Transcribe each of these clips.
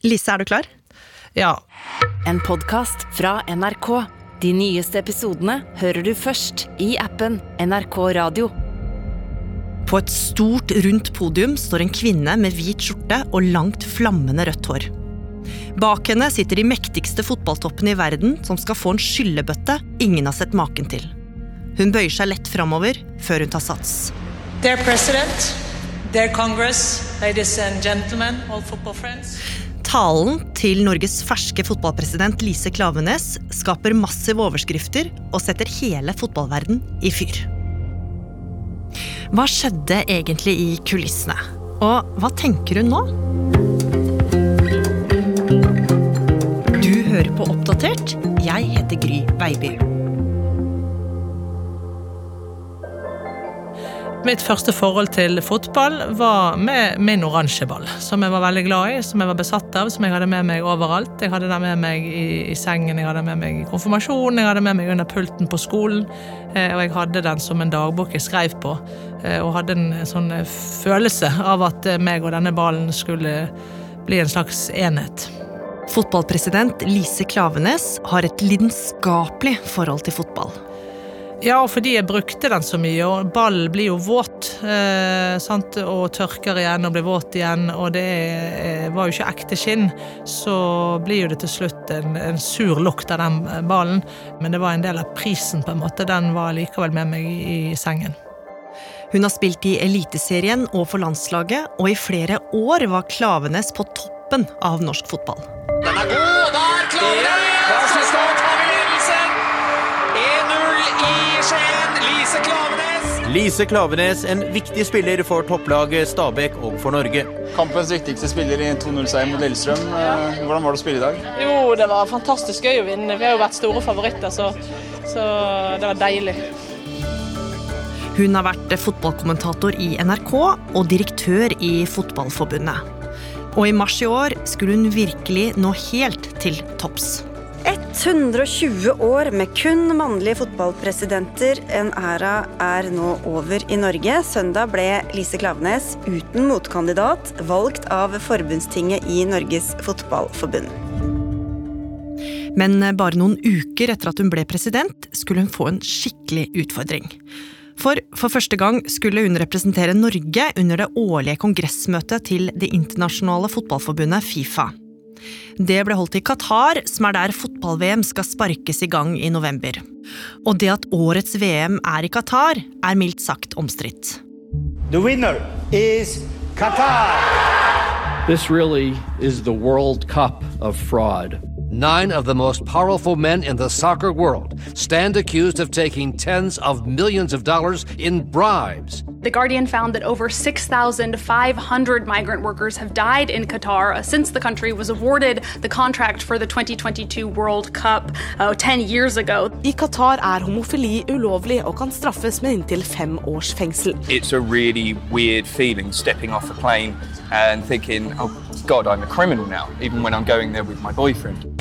Lise, er du klar? Ja. En podkast fra NRK. De nyeste episodene hører du først i appen NRK Radio. På et stort, rundt podium står en kvinne med hvit skjorte og langt, flammende rødt hår. Bak henne sitter de mektigste fotballtoppene i verden som skal få en skyllebøtte ingen har sett maken til. Hun bøyer seg lett framover før hun tar sats. Dear President, dear Congress, ladies and gentlemen, all football friends. Talen til Norges ferske fotballpresident Lise Klavenes skaper massive overskrifter og setter hele fotballverden i fyr. Hva skjedde egentlig i kulissene? Og hva tenker hun nå? Du hører på Oppdatert. Jeg heter Gry Veiby. Mitt første forhold til fotball var med min oransje ball, som jeg var veldig glad i, som jeg var besatt av, som jeg hadde med meg overalt. Jeg hadde den med meg i, i sengen, jeg hadde med meg i konfirmasjonen, jeg hadde med meg under pulten på skolen, eh, og jeg hadde den som en dagbok jeg skrev på, eh, og hadde en sånn eh, følelse av at eh, meg og denne ballen skulle bli en slags enhet. Fotballpresident Lise Klavenes har et lidenskapelig forhold til fotball. Ja, og fordi jeg brukte den så mye, og ballen blir jo våt, eh, sant? og tørker igjen og blir våt igjen, og det er, var jo ikke ekte skinn, så blir jo det til slutt en, en sur lukt av den ballen. Men det var en del av prisen, på en måte. Den var likevel med meg i, i sengen. Hun har spilt i Eliteserien og for landslaget, og i flere år var Klavenes på toppen av norsk fotball. Den er god, der klarer Lise Klavenes. Lise Klavenes, en viktig spiller for topplaget Stabæk og for Norge. Kampens viktigste spiller i 2-0-seier mot Lillestrøm. Eh, Hvordan var det å spille i dag? Jo, det var fantastisk gøy å vinne. Vi har jo vært store favoritter, så, så det var deilig. Hun har vært fotballkommentator i NRK og direktør i Fotballforbundet. Og i mars i år skulle hun virkelig nå helt til topps. 120 år med kun mannlige fotballpresidenter. En æra er nå over i Norge. Søndag ble Lise Klavenes uten motkandidat valgt av forbundstinget i Norges Fotballforbund. Men bare noen uker etter at hun ble president, skulle hun få en skikkelig utfordring. For for første gang skulle hun representere Norge under det årlige kongressmøtet til Det internasjonale fotballforbundet Fifa. Det ble holdt i Qatar, som er der fotball-VM skal sparkes i gang i november. Og det at årets VM er i Qatar, er mildt sagt omstridt. The winner is Qatar. This really is the World Cup of fraud. Nine of the most powerful men in the soccer world stand accused of taking tens of millions of dollars in bribes. The Guardian found that over 6,500 migrant workers have died in Qatar since the country was awarded the contract for the 2022 World Cup uh, 10 years ago. I Qatar er homofili ulovlig og kan straffes med inntil fem års fengsel. It's a really weird feeling stepping off a plane and thinking, oh God, I'm a criminal now, even when I'm going there with my boyfriend.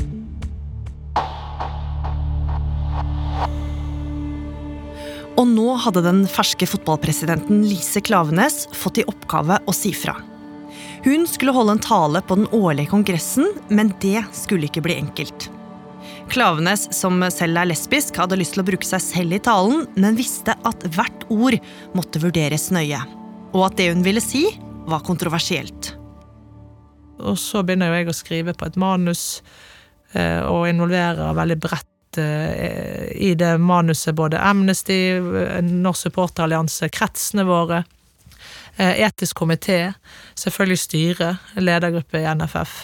Og nå hadde den ferske fotballpresidenten Lise Klavenes fått i oppgave å si fra. Hun skulle holde en tale på den årlige kongressen, men det skulle ikke bli enkelt. Klavenes, som selv er lesbisk, hadde lyst til å bruke seg selv i talen, men visste at hvert ord måtte vurderes nøye. Og at det hun ville si, var kontroversielt. Og så begynner jeg å skrive på et manus eh, og involverer veldig bredt eh, i det manuset både Amnesty, Norsk supporterallianse, kretsene våre, uh, etisk komité, selvfølgelig styret, ledergruppe i NFF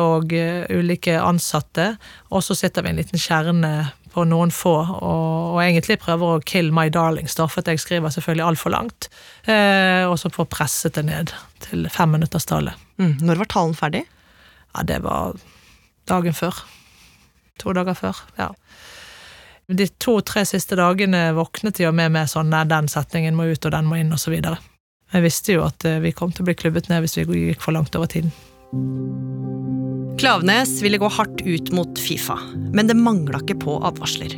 og ulike ansatte. Og så sitter vi en liten kjerne på noen få, og, og egentlig prøver å kill my darlings, da, for at jeg skriver selvfølgelig altfor langt. Eh, og så får presset det ned til femminutterstallet. Mm. Når var talen ferdig? Ja, det var dagen før. To dager før, ja. De to-tre siste dagene våknet jeg med med sånn den setningen må ut, og den må inn, videre. Jeg visste jo at vi kom til å bli klubbet ned hvis vi gikk for langt over tiden. Klavenes ville gå hardt ut mot Fifa, men det mangla ikke på advarsler.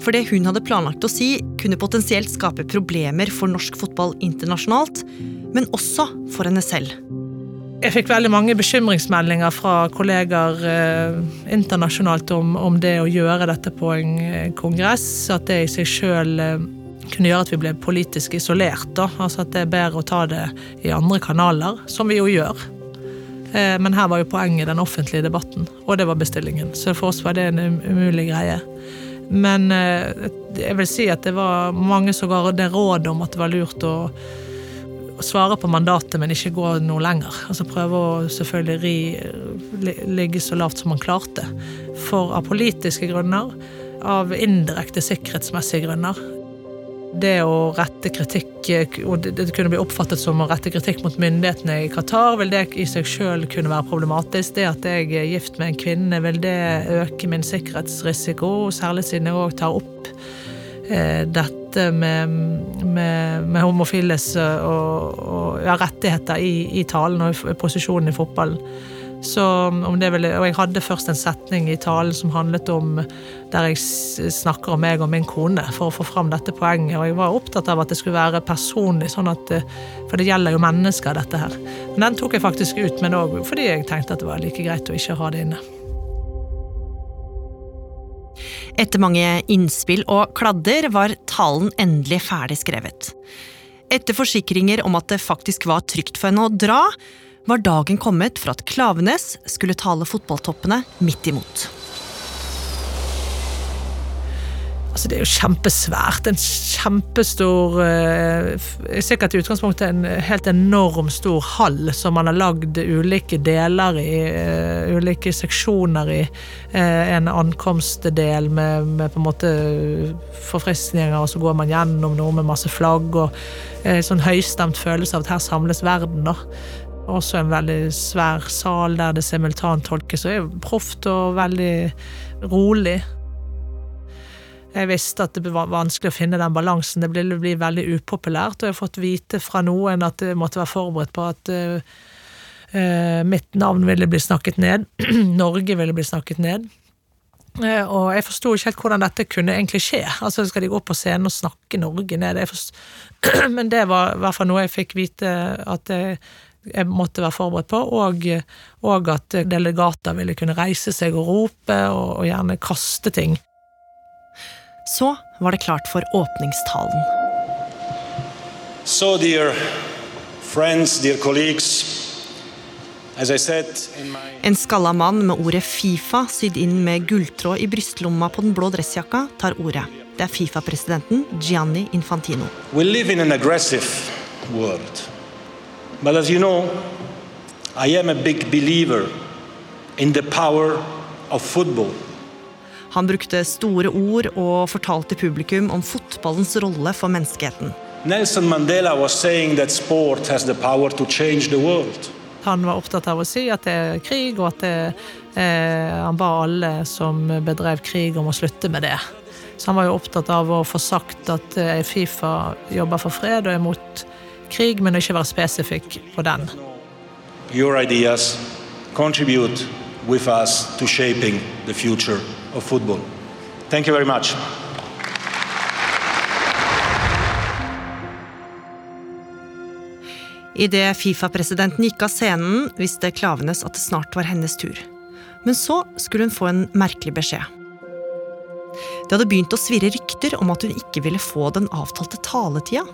For det hun hadde planlagt å si, kunne potensielt skape problemer for norsk fotball internasjonalt, men også for henne selv. Jeg fikk veldig mange bekymringsmeldinger fra kolleger eh, internasjonalt om, om, det å gjøre dette på en eh, kongress. At det i seg sjøl eh, kunne gjøre at vi ble politisk isolert. Da. Altså at det er bedre å ta det i andre kanaler, som vi jo gjør. Eh, men her var jo poenget den offentlige debatten, og det var bestillingen. Så for oss var det en um, umulig greie. Men eh, jeg vil si at det var mange som ga det rådet om at det var lurt å svare på mandatet, men ikke gå noe lenger. Altså Prøve å selvfølgelig ri, ligge så lavt som man klarte. For av politiske grunner, av indirekte sikkerhetsmessige grunner. Det å rette kritikk, og det kunne bli oppfattet som å rette kritikk mot myndighetene i Qatar, vil det i seg sjøl kunne være problematisk. Det at jeg er gift med en kvinne, vil det øke min sikkerhetsrisiko, særlig siden jeg òg tar opp eh, dette dette med, med, med homofiles og, og ja, rettigheter i, i, talen og i posisjonen i fotballen. Så det ville, og jeg hadde først en setning i talen som handlet om der jeg snakker om meg og min kone, for å få fram dette poenget. Og jeg var opptatt av at det skulle være personlig, sånn at, for det gjelder jo mennesker, dette her. Men den tok jeg faktisk ut, men òg fordi jeg tenkte at det var like greit å ikke ha det inne. Etter mange innspill og kladder var talen endelig ferdig skrevet. Etter forsikringer om at det faktisk var trygt for henne å dra, var dagen kommet for at Klavenes skulle tale fotballtoppene midt imot. Altså, det er jo kjempesvært. En kjempestor uh, Sikkert i utgangspunktet en helt enorm stor hall som man har lagd ulike deler i. Uh, ulike seksjoner i. Uh, en ankomstdel med, med, på en måte forfriskninger, og så går man gjennom noe med masse flagg. og Sånn høystemt følelse av at her samles verden. da også en veldig svær sal der det simultantolkes, og er proft og veldig rolig. Jeg visste at det var vanskelig å finne den balansen. Det ville bli veldig upopulært. Og jeg har fått vite fra noen at jeg måtte være forberedt på at uh, mitt navn ville bli snakket ned. Norge ville bli snakket ned. Uh, og jeg forsto ikke helt hvordan dette kunne egentlig skje. Altså Skal de gå på scenen og snakke Norge ned? Men det var i hvert fall noe jeg fikk vite at jeg, jeg måtte være forberedt på, og, og, at delegater ville kunne reise seg og rope og, og gjerne kaste ting. Så var det klart for åpningstalen. So, dear friends, dear colleagues, en skalla mann med ordet Fifa sydd inn med gulltråd i brystlomma på den blå dressjakka tar ordet. Det er Fifa-presidenten Gianni Infantino. We live in an aggressive world. But as you know, I am a big believer in the power of football. Han brukte store ord og fortalte publikum om fotballens rolle for menneskeheten. Nelson Mandela was saying that sport has the power to change the world. Han var opptatt av å si at det er krig, og at det, eh, han ba alle som bedrev krig om å slutte med det. Så han var jo opptatt av å få sagt at eh, Fifa jobber for fred og er mot krig, men ikke være spesifikk på den. Your ideas contribute with us to shaping the future of football. Thank you very much. Idet Fifa-presidenten gikk av scenen, visste Klavenes at det snart var hennes tur. Men så skulle hun få en merkelig beskjed. Det hadde begynt å svirre rykter om at hun ikke ville få den avtalte taletida.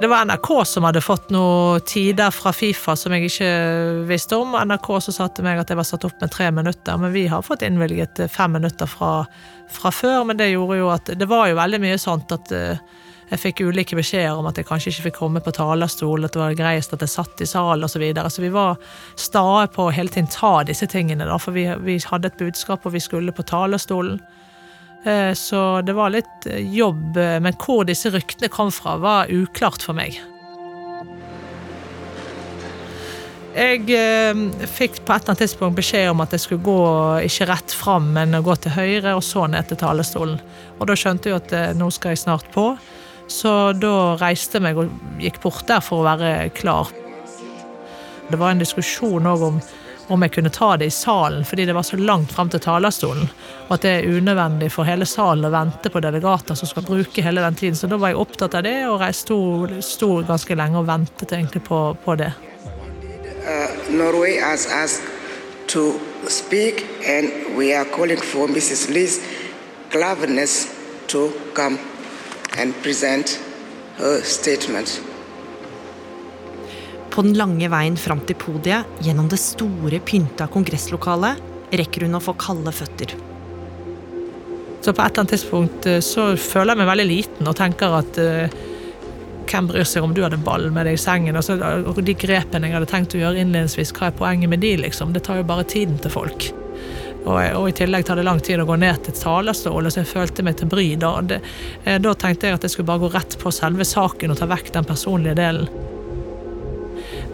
Det var NRK som hadde fått noen tider fra Fifa som jeg ikke visste om. NRK som sa til meg at jeg var satt opp med tre minutter, men vi har fått innvilget fem minutter fra, fra før. Men det gjorde jo at Det var jo veldig mye sånt at uh, jeg fikk ulike beskjeder om at jeg kanskje ikke fikk komme på talerstol, at det var greiest at jeg satt i salen osv. Så, videre. så vi var stae på å hele tiden ta disse tingene, da, for vi, vi hadde et budskap, og vi skulle på talerstolen. Eh, så det var litt eh, jobb, eh, men hvor disse ryktene kom fra, var uklart for meg. Jeg fikk på et eller annet tidspunkt beskjed om at jeg skulle gå ikke rett fram, men gå til høyre og så ned til talerstolen. Og da skjønte jeg at nå skal jeg snart på, så da reiste jeg meg og gikk bort der for å være klar. Det var en diskusjon òg om om jeg kunne ta det i salen fordi det var så langt frem til talerstolen, og at det er unødvendig for hele salen å vente på delegater som skal bruke hele den tiden. Så da var jeg opptatt av det, og jeg sto, sto ganske lenge og ventet egentlig på, på det. Uh, Norway has asked to speak, and we are for Mrs. Liz Klaveness to come and present her statement. På den lange veien fram til podiet, gjennom det store, pynta kongresslokalet, rekker hun å få kalde føtter. Så på et eller annet tidspunkt eh, så føler jeg meg veldig liten og tenker at uh, hvem bryr seg om du hadde ball med deg i sengen? Altså, og de grepene jeg hadde tenkt å gjøre innledningsvis, hva er poenget med de, liksom? Det tar jo bare tiden til folk. Og, og, i tillegg tar det lang tid å gå ned til talerstolen, så jeg følte meg til bry. Da, det, eh, da tenkte jeg at jeg skulle bare gå rett på selve saken og ta vekk den personlige delen.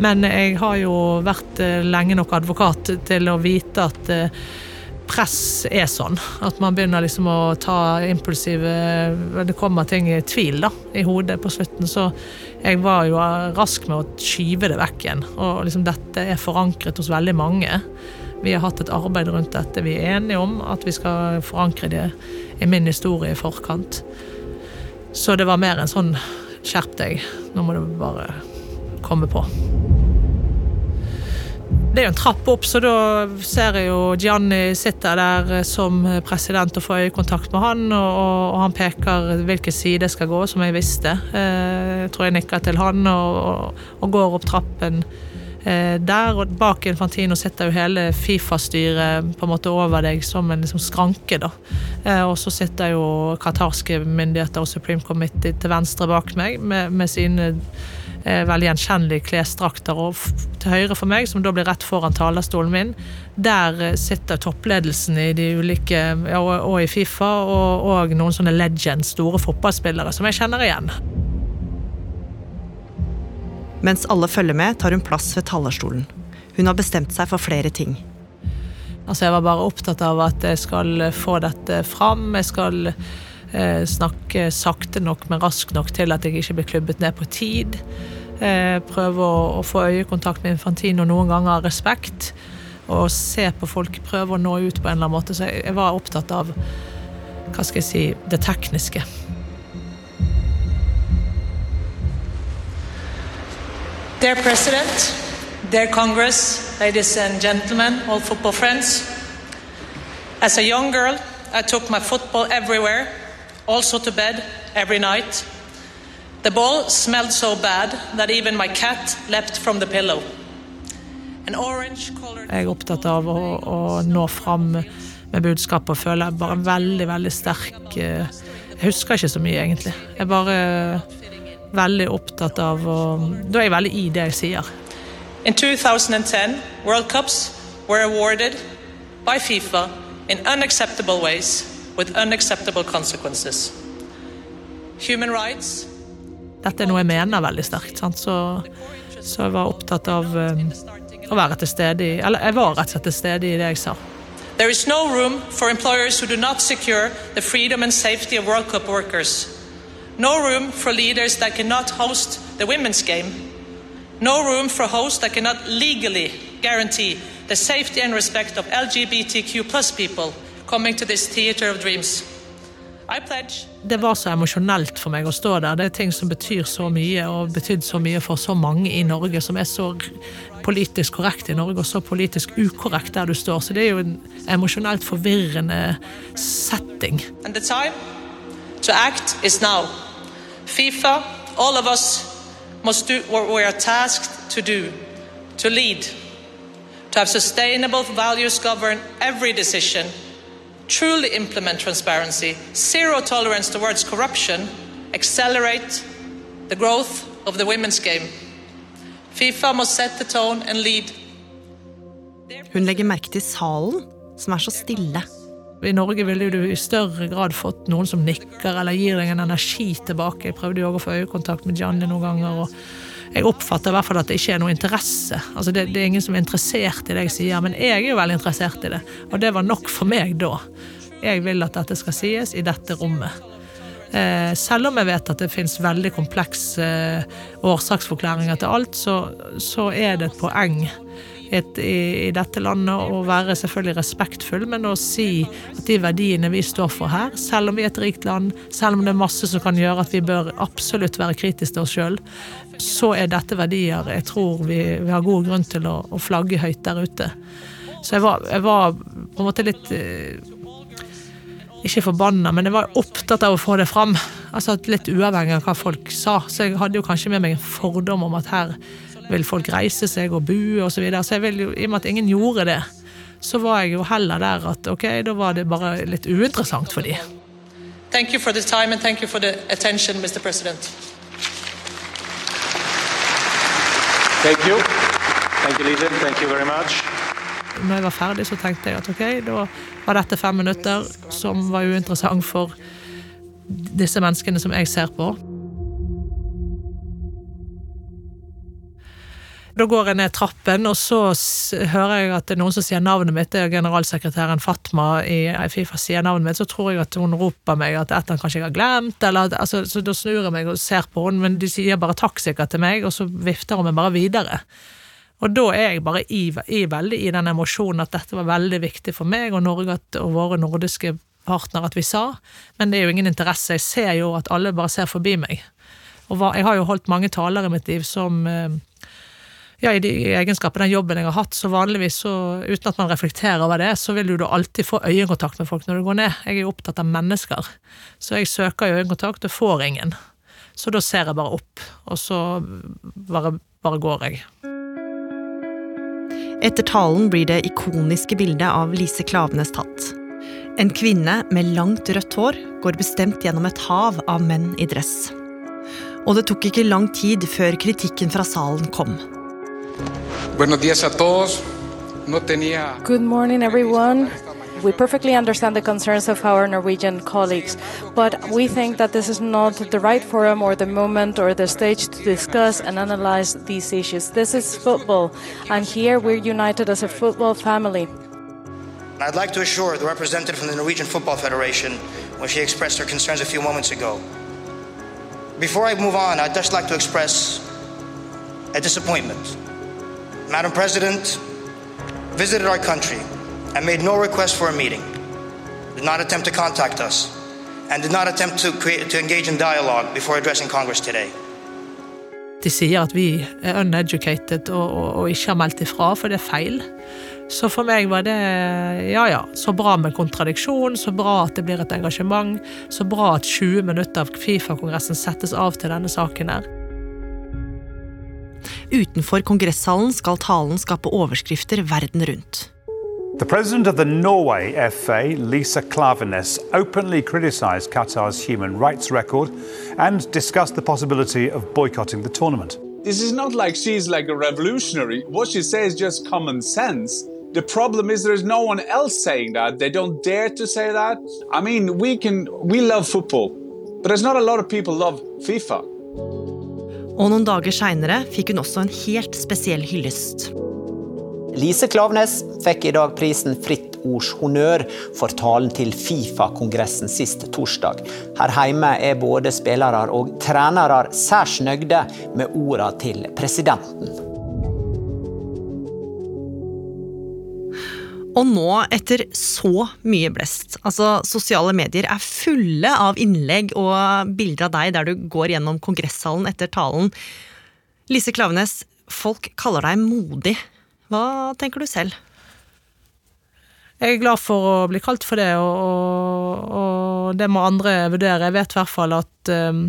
Men jeg har jo vært lenge nok advokat til å vite at press er sånn. At man begynner liksom å ta impulsive Det kommer ting i tvil da, i hodet på slutten. Så jeg var jo rask med å skyve det vekk igjen. Og liksom dette er forankret hos veldig mange. Vi har hatt et arbeid rundt dette. Vi er enige om at vi skal forankre det i min historie i forkant. Så det var mer en sånn skjerp deg, nå må du bare komme på. Det er jo en trapp opp, så da ser jeg jo Gianni sitter der eh, som president og får øyekontakt med han, og, og, han peker hvilken side jeg skal gå, som jeg visste. Eh, jeg tror jeg nikker til han og, og går opp trappen eh, der. Og bak Infantino sitter jo hele Fifa-styret på en måte over deg som en liksom skranke, da. Og så sitter jo qatarske myndigheter og Supreme Committee til venstre bak meg med, med sine veldig gjenkjennelige klesdrakter. Og til høyre for meg, som da blir rett foran talerstolen min, der eh, sitter toppledelsen i de ulike, og, og i Fifa, og, og noen sånne legends, store fotballspillere, som jeg kjenner igjen. Mens alle følger med, tar hun plass ved talerstolen. Hun har bestemt seg for flere ting. Altså, jeg var bare opptatt av at jeg skal få dette fram. Jeg skal Eh, snakke sakte nok, men raskt nok til at jeg ikke blir klubbet ned på tid. Eh, prøve å, få øyekontakt med Infantino noen ganger av respekt. Og se på folk, prøve å nå ut på en eller annen måte. Så jeg var opptatt av hva skal jeg si, det tekniske. Dear President, dear Congress, ladies and gentlemen, all football friends. As a young girl, I took my football everywhere also to bed every night. The ball smelled so bad that even my cat leapt from the pillow. Jeg er opptatt av å, å nå fram med budskapet og føler jeg bare veldig, veldig sterk eh, Jeg husker ikke så mye, egentlig. Jeg er bare veldig opptatt av å Da er jeg veldig i det jeg sier. In 2010, World Cups were awarded by FIFA in unacceptable ways with unacceptable consequences. Human rights Dette er noe jeg mener veldig sterkt, så, så, jeg var opptatt av um, å være til stede i Eller jeg var rett og slett til stede i det jeg sa. There is no room for employers who do not secure the freedom and safety of World Cup workers. No room for leaders that cannot host the women's game. No room for hosts that cannot legally guarantee the safety and respect of LGBTQ plus people coming to this theater of dreams. I pledge. Det var så emosjonelt for meg å stå der. Det er ting som betyr så mye, og betydde så mye for så mange i Norge, som er så politisk korrekt i Norge, og så politisk ukorrekt der du står. Så det er jo en emosjonelt forvirrende setting. And the time to act is now. FIFA, all of us must do what we are tasked to do, to lead, to have sustainable values govern every decision truly implement transparency, zero tolerance towards corruption, accelerate the growth of the women's game. FIFA must set the tone and lead. Hun legger merke til salen, som er så stille. I Norge ville du i større grad fått noen som nikker eller gir deg en energi tilbake. Jeg prøvde jo å få øyekontakt med Gianni noen ganger. og jeg oppfatter i hvert fall at det ikke er noe interesse. Altså det, det, er ingen som er interessert i det jeg sier, men jeg er jo veldig interessert i det. Og det var nok for meg da. Jeg vil at dette skal sies i dette rommet. Eh, selv om jeg vet at det finnes veldig komplekse eh, årsaksforklaringer til alt, så, så, er det et poeng et, i, i dette landet og være selvfølgelig respektfull, men å si at de verdiene vi står for her, selv om vi er et rikt land, selv om det er masse som kan gjøre at vi bør absolutt være kritiske til oss sjøl, så er dette verdier jeg tror vi, vi har god grunn til å, å, flagge høyt der ute. Så jeg var, jeg var på en måte litt eh, ikke forbanna, men jeg var opptatt av å få det fram. Altså Litt uavhengig av hva folk sa. Så jeg hadde jo kanskje med meg en fordom om at her vil folk reise seg og bue osv. Så, videre. så jeg vil jo, i og med at ingen gjorde det, så var jeg jo heller der at ok, da var det bare litt uinteressant for de. Thank you for the time and thank you for the attention, Mr. President. Thank you. Thank you, Lise. Thank you very much. Når jeg var ferdig, så tenkte jeg at ok, da var dette fem minutter som var uinteressant for disse menneskene som jeg ser på. Da går jeg ned trappen, og så hører jeg at det er noen som sier navnet mitt. Det er generalsekretæren Fatma i Fifa sier navnet mitt. Så tror jeg at hun roper meg at et kanskje jeg har glemt. Eller, altså, så da snur jeg meg og ser på henne, men de sier bare takk sikkert til meg, og så vifter hun meg bare videre. Og da er jeg bare i, i, veldig i den emosjonen at dette var veldig viktig for meg og Norge og våre nordiske partnere at vi sa, men det er jo ingen interesse. Jeg ser jo at alle bare ser forbi meg. Og jeg har jo holdt mange taler i mitt liv som eh, ja, i de egenskapene den jobben jeg har hatt, så vanligvis så, uten at man reflekterer over det, så vil du da alltid få øyekontakt med folk når du går ned. Jeg er jo opptatt av mennesker, så jeg søker øyekontakt og får ingen. Så da ser jeg bare opp, og så bare, bare går jeg. Etter talen blir det ikoniske bildet av Lise Klavenes tatt. En kvinne med langt rødt hår går bestemt gjennom et hav av menn i dress. Og det tok ikke lang tid før kritikken fra salen kom. Buenos días a todos. No tenía... Good morning, everyone. We perfectly understand the concerns of our Norwegian colleagues, but we think that this is not the right forum or the moment or the stage to discuss and analyze these issues. This is football, and here we're united as a football family. I'd like to assure the representative from the Norwegian Football Federation when she expressed her concerns a few moments ago. Before I move on, I'd just like to express a disappointment. Madam President visited our country and made no request for a meeting, did not attempt to contact us, and did not attempt to, create, to engage in dialogue before addressing Congress today. De sier at vi er uneducated og, og, og ikke har meldt ifra, for det er feil. Så for meg var det ja ja, så bra med kontradiksjon, så bra at det blir et engasjement, så bra at 20 minutter av Fifa-kongressen settes av til denne saken her. Utenfor kongresshallen skal talen skape overskrifter verden rundt. The president of the Norway FA, Lisa Klavenes, openly criticized Qatar's human rights record and discussed the possibility of boycotting the tournament. This is not like she's like a revolutionary. What she says is just common sense. The problem is there's no one else saying that. They don't dare to say that. I mean, we can we love football, but there's not a lot of people love FIFA. Og noen dager seinere fikk hun også en helt spesiell hyllest. Lise Klaveness fikk i dag prisen Fritt ords honnør for talen til Fifa-kongressen sist torsdag. Her hjemme er både spillere og trenere særs nøyde med ordene til presidenten. Og nå, etter så mye blest Altså, sosiale medier er fulle av innlegg og bilder av deg der du går gjennom kongresshallen etter talen. Lise Klavenes, folk kaller deg modig. Hva tenker du selv? Jeg er glad for å bli kalt for det, og, og, og det må andre vurdere. Jeg vet i hvert fall at um,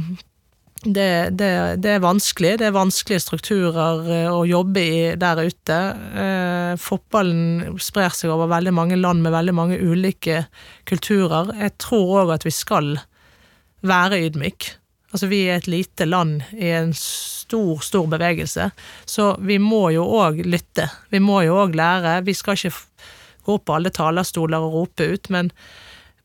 det, det, det, er vanskelig. Det er vanskelige strukturer eh, å jobbe i der ute. Eh, fotballen sprer seg over veldig mange land med veldig mange ulike kulturer. Jeg tror òg at vi skal være ydmyk. Altså, vi er et lite land i en stor, stor bevegelse, så vi må jo òg lytte. Vi må jo òg lære. Vi skal ikke gå opp på alle talerstoler og rope ut, men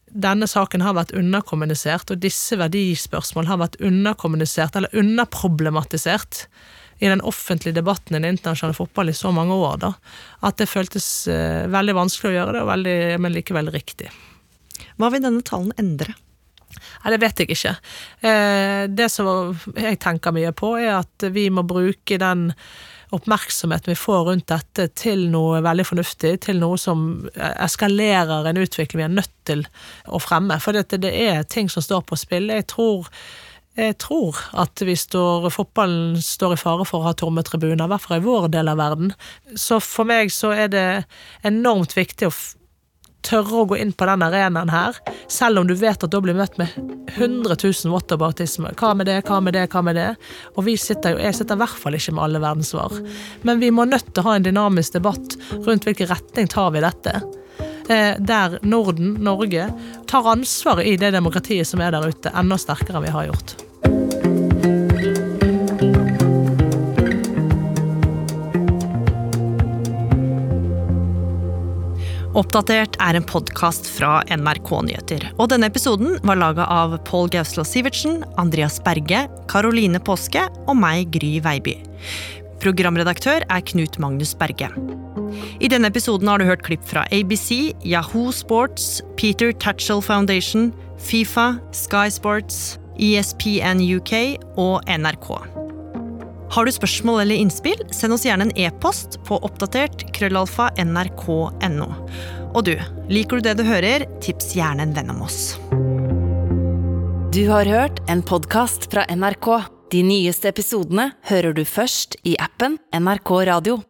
denne saken har vært underkommunisert, og disse verdispørsmål har vært underkommunisert, eller underproblematisert, i den offentlige debatten i den internasjonale fotball i så mange år, da, at det føltes uh, veldig vanskelig å gjøre det, veldig, men likevel riktig. Hva vil denne talen endre? Nei, Det vet jeg ikke. Eh, det som jeg tenker mye på, er at vi må bruke den oppmerksomheten vi får rundt dette til noe veldig fornuftig, til noe som eskalerer en utvikling vi er nødt til å fremme. For det, det er ting som står på spill. Jeg tror jeg tror at vi står, fotballen står i fare for å ha tomme tribuner, i hvert fall i vår del av verden. Så for meg så er det enormt viktig å tørre å gå inn på den arenaen her, selv om du vet at da blir møtt med 100 000 whataboutisme. Hva med det, hva med det, hva med det? Og vi sitter jo, jeg sitter i hvert fall ikke med alle verdens svar. Men vi må nødt til å ha en dynamisk debatt rundt hvilken retning tar vi dette. Eh, der Norden, Norge, tar ansvaret i det demokratiet som er der ute, enda sterkere enn vi har gjort. Oppdatert er en podkast fra NRK Nyheter. Og denne episoden var laga av Pål Gauslo Sivertsen, Andreas Berge, Karoline Påske og meg, Gry Veiby. Programredaktør er Knut Magnus Berge. I denne episoden har du hørt klipp fra ABC, Yahoo Sports, Peter Tatchell Foundation, Fifa, Sky Sports, ESPN UK og NRK. Har du spørsmål eller innspill, send oss gjerne en e-post på oppdatert krøllalfa nrk.no. Og du, liker du det du hører, tips gjerne en venn om oss. Du har hørt en podkast fra NRK. De nyeste episodene hører du først i appen NRK Radio.